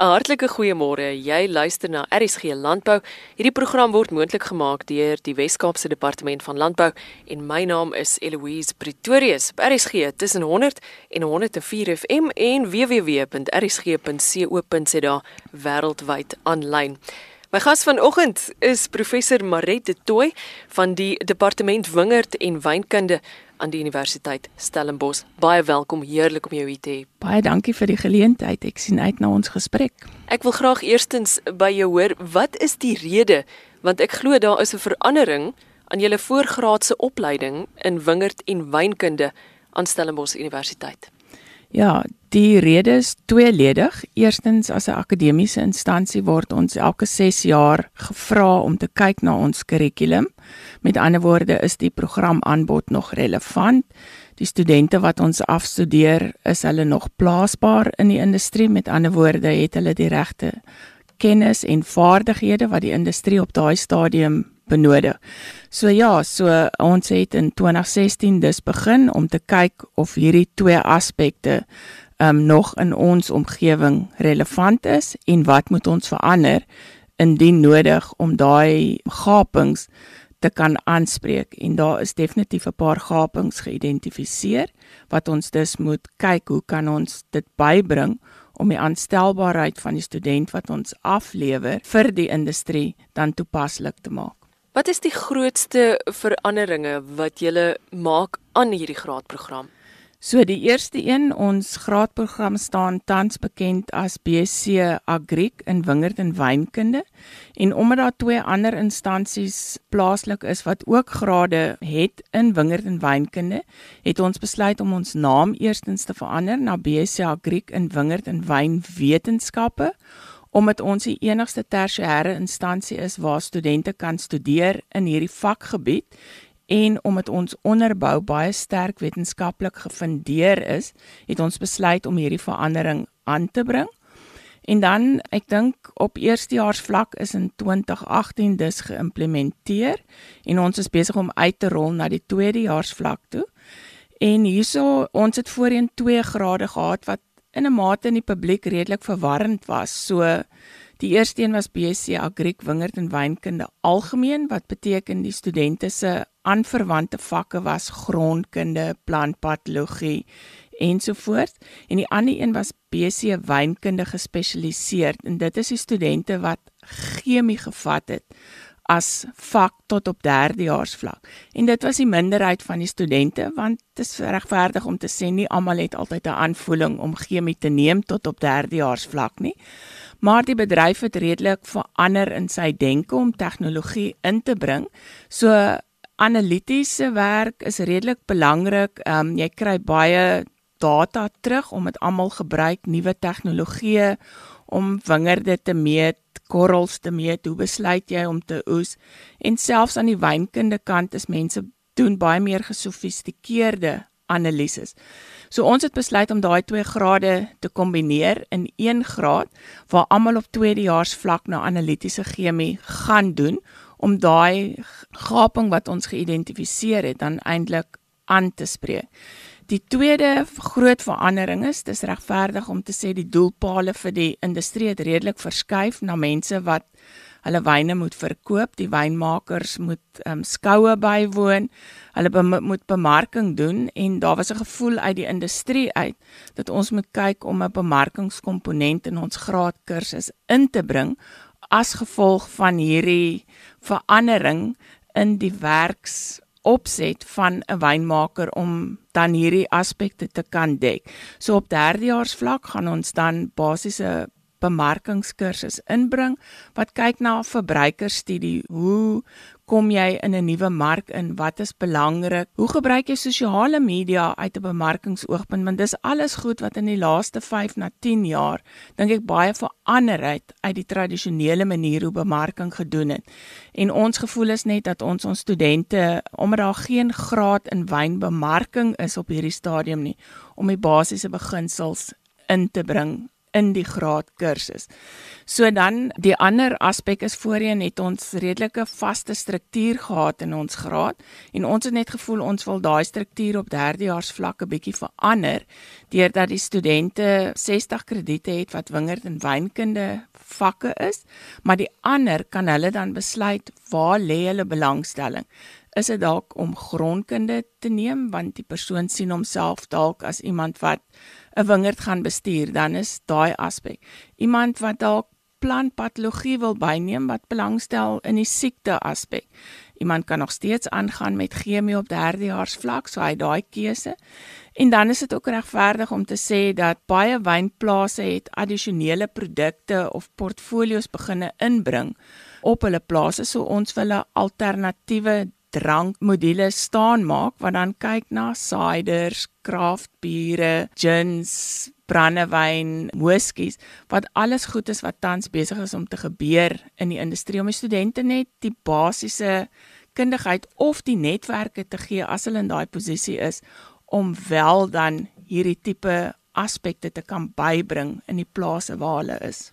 'n Hartlike goeiemôre. Jy luister na RSG Landbou. Hierdie program word moontlik gemaak deur die Wes-Kaapse Departement van Landbou en my naam is Eloise Pretorius. RSG tussen 100 en 104 FM en www.rsg.co.za wêreldwyd aanlyn. My gas vanoggend is professor Maret de Tooy van die Departement Wingerd en Wynkunde aan die Universiteit Stellenbosch. Baie welkom, heerlik om jou hier te hê. Baie dankie vir die geleentheid. Ek sien uit na ons gesprek. Ek wil graag eerstens by jou hoor, wat is die rede want ek glo daar is 'n verandering aan julle voorgraadse opleiding in wingerd en wynkunde aan Stellenbosch Universiteit. Ja, die rede is tweeledig. Eerstens as 'n akademiese instansie word ons elke 6 jaar gevra om te kyk na ons kurrikulum. Met ander woorde is die programaanbod nog relevant. Die studente wat ons afstudeer, is hulle nog plaasbaar in die industrie? Met ander woorde, het hulle die regte kennis en vaardighede wat die industrie op daai stadium benodig. So ja, so ons het in 2016 dus begin om te kyk of hierdie twee aspekte um nog in ons omgewing relevant is en wat moet ons verander indien nodig om daai gapings te kan aanspreek en daar is definitief 'n paar gapings geïdentifiseer wat ons dus moet kyk hoe kan ons dit bybring om die aanstelbaarheid van die student wat ons aflewer vir die industrie dan toepaslik te maak. Wat is die grootste veranderinge wat jy maak aan hierdie graadprogram? So die eerste een, ons graadprogram staan tans bekend as BSc Agriek in wingerd en wynkunde en omdat daar twee ander instansies plaaslik is wat ook grade het in wingerd en wynkunde, het ons besluit om ons naam eerstens te verander na BSc Agriek in wingerd en wynwetenskappe omdat ons die enigste tersiêre instansie is waar studente kan studeer in hierdie vakgebied en omdat ons onderbou baie sterk wetenskaplik gefundeer is, het ons besluit om hierdie verandering aan te bring. En dan, ek dink op eerstejaars vlak is in 2018 dus geïmplementeer en ons is besig om uit te rol na die tweedejaars vlak toe. En hierso, ons het voorheen 2 grade gehad wat in 'n mate in die publiek redelik verwarrend was. So die eerste een was BSc Agriek Wingerd en Wynkunde algemeen wat beteken die studente se aanverwante vakke was grondkunde, plantpatologie ensovoorts en die ander een was BC wynkunde gespesialiseer en dit is die studente wat chemie gevat het as vak tot op derdejaars vlak. En dit was die minderheid van die studente want dit is regverdig om te sê nie almal het altyd 'n aanvoeling om chemie te neem tot op derdejaars vlak nie. Maar die bedryf het redelik verander in sy denke om tegnologie in te bring. So analitiese werk is redelik belangrik. Ehm um, jy kry baie data terug om dit almal gebruik nuwe tegnologieë om wingerde te meet, korrels te meet, hoe besluit jy om te oes? En selfs aan die wynkunde kant is mense doen baie meer gesofistikeerde analises. So ons het besluit om daai twee grade te kombineer in een graad waar almal op tweedejaars vlak na analitiese chemie gaan doen om daai gaping wat ons geïdentifiseer het dan eintlik aan te spreek. Die tweede groot verandering is dis regverdig om te sê die doelpale vir die industrie het redelik verskuif na mense wat hulle wyne moet verkoop, die wynmakers moet um, skoue bywoon, hulle be moet bemarking doen en daar was 'n gevoel uit die industrie uit dat ons moet kyk om 'n bemarkingskomponent in ons graadkursus in te bring as gevolg van hierdie verandering in die werks opset van 'n wynmaker om dan hierdie aspekte te kan dek. So op derdejaars vlak gaan ons dan basiese bemarkingskursus inbring wat kyk na verbruikerstudie, hoe kom jy in 'n nuwe mark in? Wat is belangrik? Hoe gebruik jy sosiale media uit 'n bemarkingsoogpunt? Want dis alles goed wat in die laaste 5 na 10 jaar dink ek baie verander het uit die tradisionele manier hoe bemarking gedoen het. En ons gevoel is net dat ons ons studente, omdat daar geen graad in wynbemarking is op hierdie stadium nie, om die basiese beginsels in te bring in die graadkursus. So dan die ander aspek is voorheen het ons redelike vaste struktuur gehad in ons graad en ons het net gevoel ons wil daai struktuur op derdejaars vlak 'n bietjie verander deurdat die studente 60 krediete het wat wingerd en wynkunde vakke is, maar die ander kan hulle dan besluit waar lê hulle belangstelling is dit dalk om grondkunde te neem want die persoon sien homself dalk as iemand wat 'n wingerd gaan bestuur, dan is daai aspek. Iemand wat dalk plantpatologie wil byneem wat belangstel in die siekte aspek. Iemand kan nog steeds aangaan met chemie op derdejaars vlak, so hy daai keuse. En dan is dit ook regverdig om te sê dat baie wynplase het addisionele produkte of portfolios beginne inbring op hulle plase, so ons wil 'n alternatiewe drankmodules staan maak wat dan kyk na ciders, kraftbiere, gins, brandewyn, whiskies, wat alles goed is wat tans besig is om te gebeur in die industrie om die studente net die basiese kundigheid of die netwerke te gee as hulle in daai posisie is om wel dan hierdie tipe aspekte te kan bybring in die plase waar hulle is.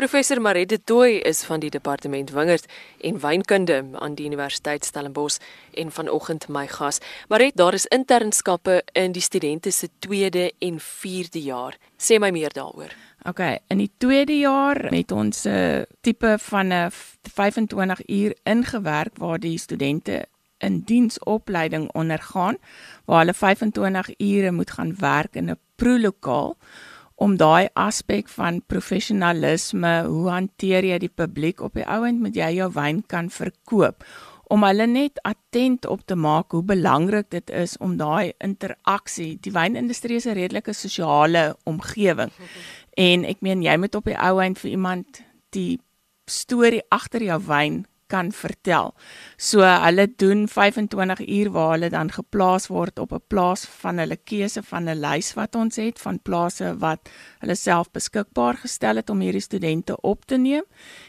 Professor Marette Tooi is van die departement wingerd en wynkunde aan die Universiteit Stellenbosch en vanoggend my gas. Marette, daar is internskappe in die studente se tweede en vierde jaar. Sê my meer daaroor. OK, in die tweede jaar het ons 'n uh, tipe van 'n 25 uur ingewerk waar die studente in diensopleiding ondergaan waar hulle 25 ure moet gaan werk in 'n proelokaal om daai aspek van professionalisme, hoe hanteer jy die publiek op die ouend met jy jou wyn kan verkoop om hulle net attent op te maak hoe belangrik dit is om daai interaksie. Die wynindustrie is 'n redelike sosiale omgewing. En ek meen jy moet op die ouend vir iemand die storie agter jou wyn kan vertel. So hulle doen 25 uur waar hulle dan geplaas word op 'n plaas van hulle keuse van 'n lys wat ons het van plase wat hulle self beskikbaar gestel het om hierdie studente op te neem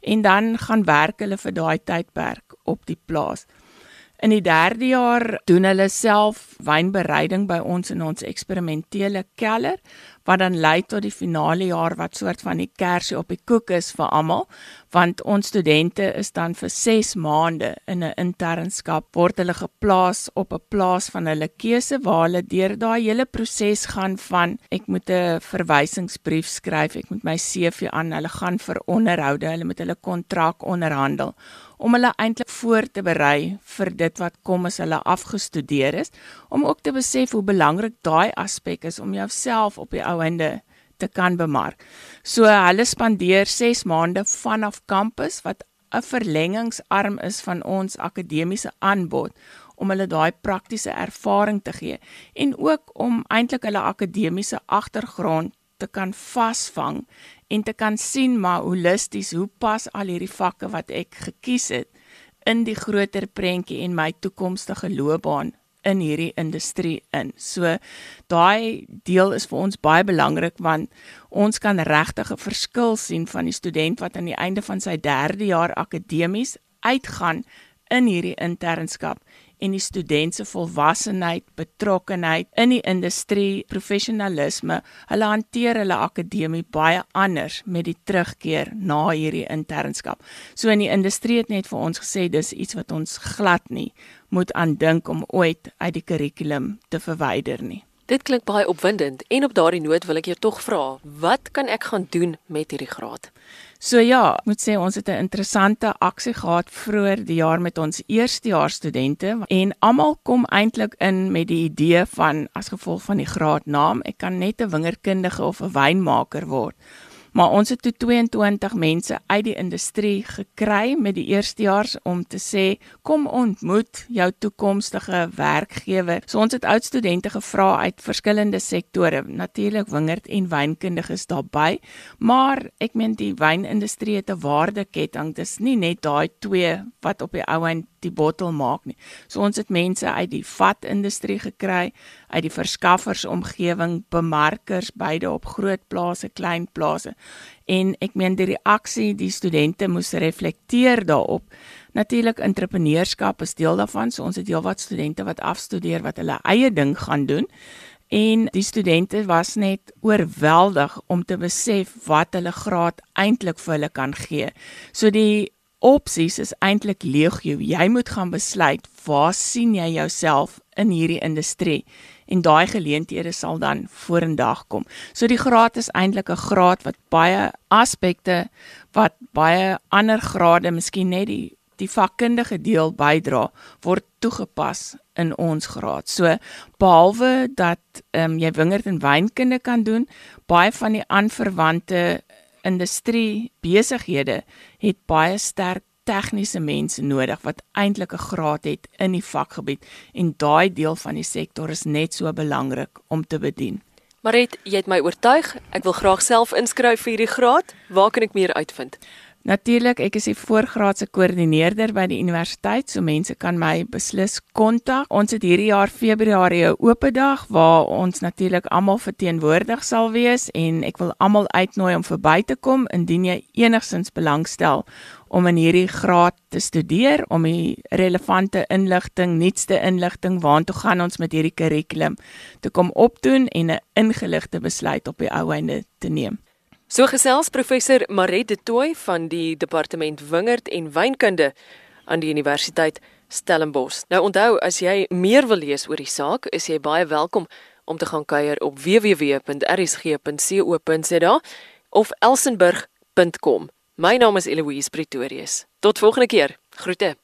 en dan gaan werk hulle vir daai tydperk op die plaas. In die 3de jaar doen hulle self wynbereiding by ons in ons eksperimentele keller wat dan lei tot die finale jaar wat soort van die kersie op die koek is vir almal want ons studente is dan vir 6 maande in 'n internskap word hulle geplaas op 'n plaas van hulle keuse waar hulle deur daai hele proses gaan van ek moet 'n verwysingsbrief skryf ek moet my CV aan hulle gaan vir onderhoude hulle moet hulle kontrak onderhandel om hulle eintlik voor te berei vir dit wat kom as hulle afgestudeer is om ook te besef hoe belangrik daai aspek is om jouself op die ouende te kan bemark. So hulle spandeer 6 maande vanaf kampus wat 'n verlengingsarm is van ons akademiese aanbod om hulle daai praktiese ervaring te gee en ook om eintlik hulle akademiese agtergrond te kan vasvang en te kan sien maar holisties hoe pas al hierdie vakke wat ek gekies het in die groter prentjie en my toekomstige loopbaan in hierdie industrie in. So daai deel is vir ons baie belangrik want ons kan regtig 'n verskil sien van die student wat aan die einde van sy 3de jaar akademies uitgaan in hierdie internskap en die student se volwassenheid, betrokkenheid in die industrie, professionalisme, hulle hanteer hulle akademie baie anders met die terugkeer na hierdie internskap. So in die industrie het net vir ons gesê dis iets wat ons glad nie moet aandink om ooit uit die kurrikulum te verwyder nie. Dit klink baie opwindend en op daardie noot wil ek jou tog vra, wat kan ek gaan doen met hierdie graad? So ja, moet sê ons het 'n interessante aksie gehad vroeër die jaar met ons eerstejaars studente en almal kom eintlik in met die idee van as gevolg van die graadnaam, ek kan net 'n wingerkundige of 'n wynmaker word. Maar ons het toe 22 mense uit die industrie gekry met die eerstejaars om te sê kom ontmoet jou toekomstige werkgewer. So ons het oud studente gevra uit verskillende sektore, natuurlik wingerd en wynkundiges daarbey, maar ek meen die wynindustrie het 'n waardeketting. Dis nie net daai twee wat op die ou end die bottel maak nie. So ons het mense uit die vatindustrie gekry, uit die verskaffersomgewing, bemarkers beide op groot plase, klein plase. En ek meen die reaksie, die studente moes reflekteer daarop. Natuurlik entrepreneurskap is deel daarvan. So ons het heelwat studente wat afstudeer wat hulle eie ding gaan doen en die studente was net oorweldig om te besef wat hulle graad eintlik vir hulle kan gee. So die opsies is eintlik legio. Jy moet gaan besluit waar sien jy jouself in hierdie industrie en daai geleenthede sal dan vorendag kom. So die graad is eintlik 'n graad wat baie aspekte wat baie ander grade miskien net die die vakkundige deel bydra word toegepas in ons graad. So behalwe dat ehm um, jy wingerd en wynkunde kan doen, baie van die aanverwante industrie besighede het baie sterk tegniese mense nodig wat eintlik 'n graad het in die vakgebied en daai deel van die sektor is net so belangrik om te bedien. Maret, jy het my oortuig. Ek wil graag self inskryf vir hierdie graad. Waar kan ek meer uitvind? Natuurlik, ek is die voorgraadse koördineerder by die universiteit, so mense kan my beslis kontak. Ons het hierdie jaar Februarie 'n oop dag waar ons natuurlik almal verteenwoordig sal wees en ek wil almal uitnooi om verby te kom indien jy enigsins belangstel om in hierdie graad te studeer om die relevante inligting, nuutste inligting waartoe gaan ons met hierdie kurrikulum te kom opdoen en 'n ingeligte besluit op die ou einde te neem. So gesels professor Maret de Tooy van die departement wingerd en wynkunde aan die Universiteit Stellenbosch. Nou onthou as jy meer wil lees oor die saak, is jy baie welkom om te gaan kuier op www.rsg.co.za of elsenburg.com. My naam is Eloise Pretorius. Tot volgende keer. Groete.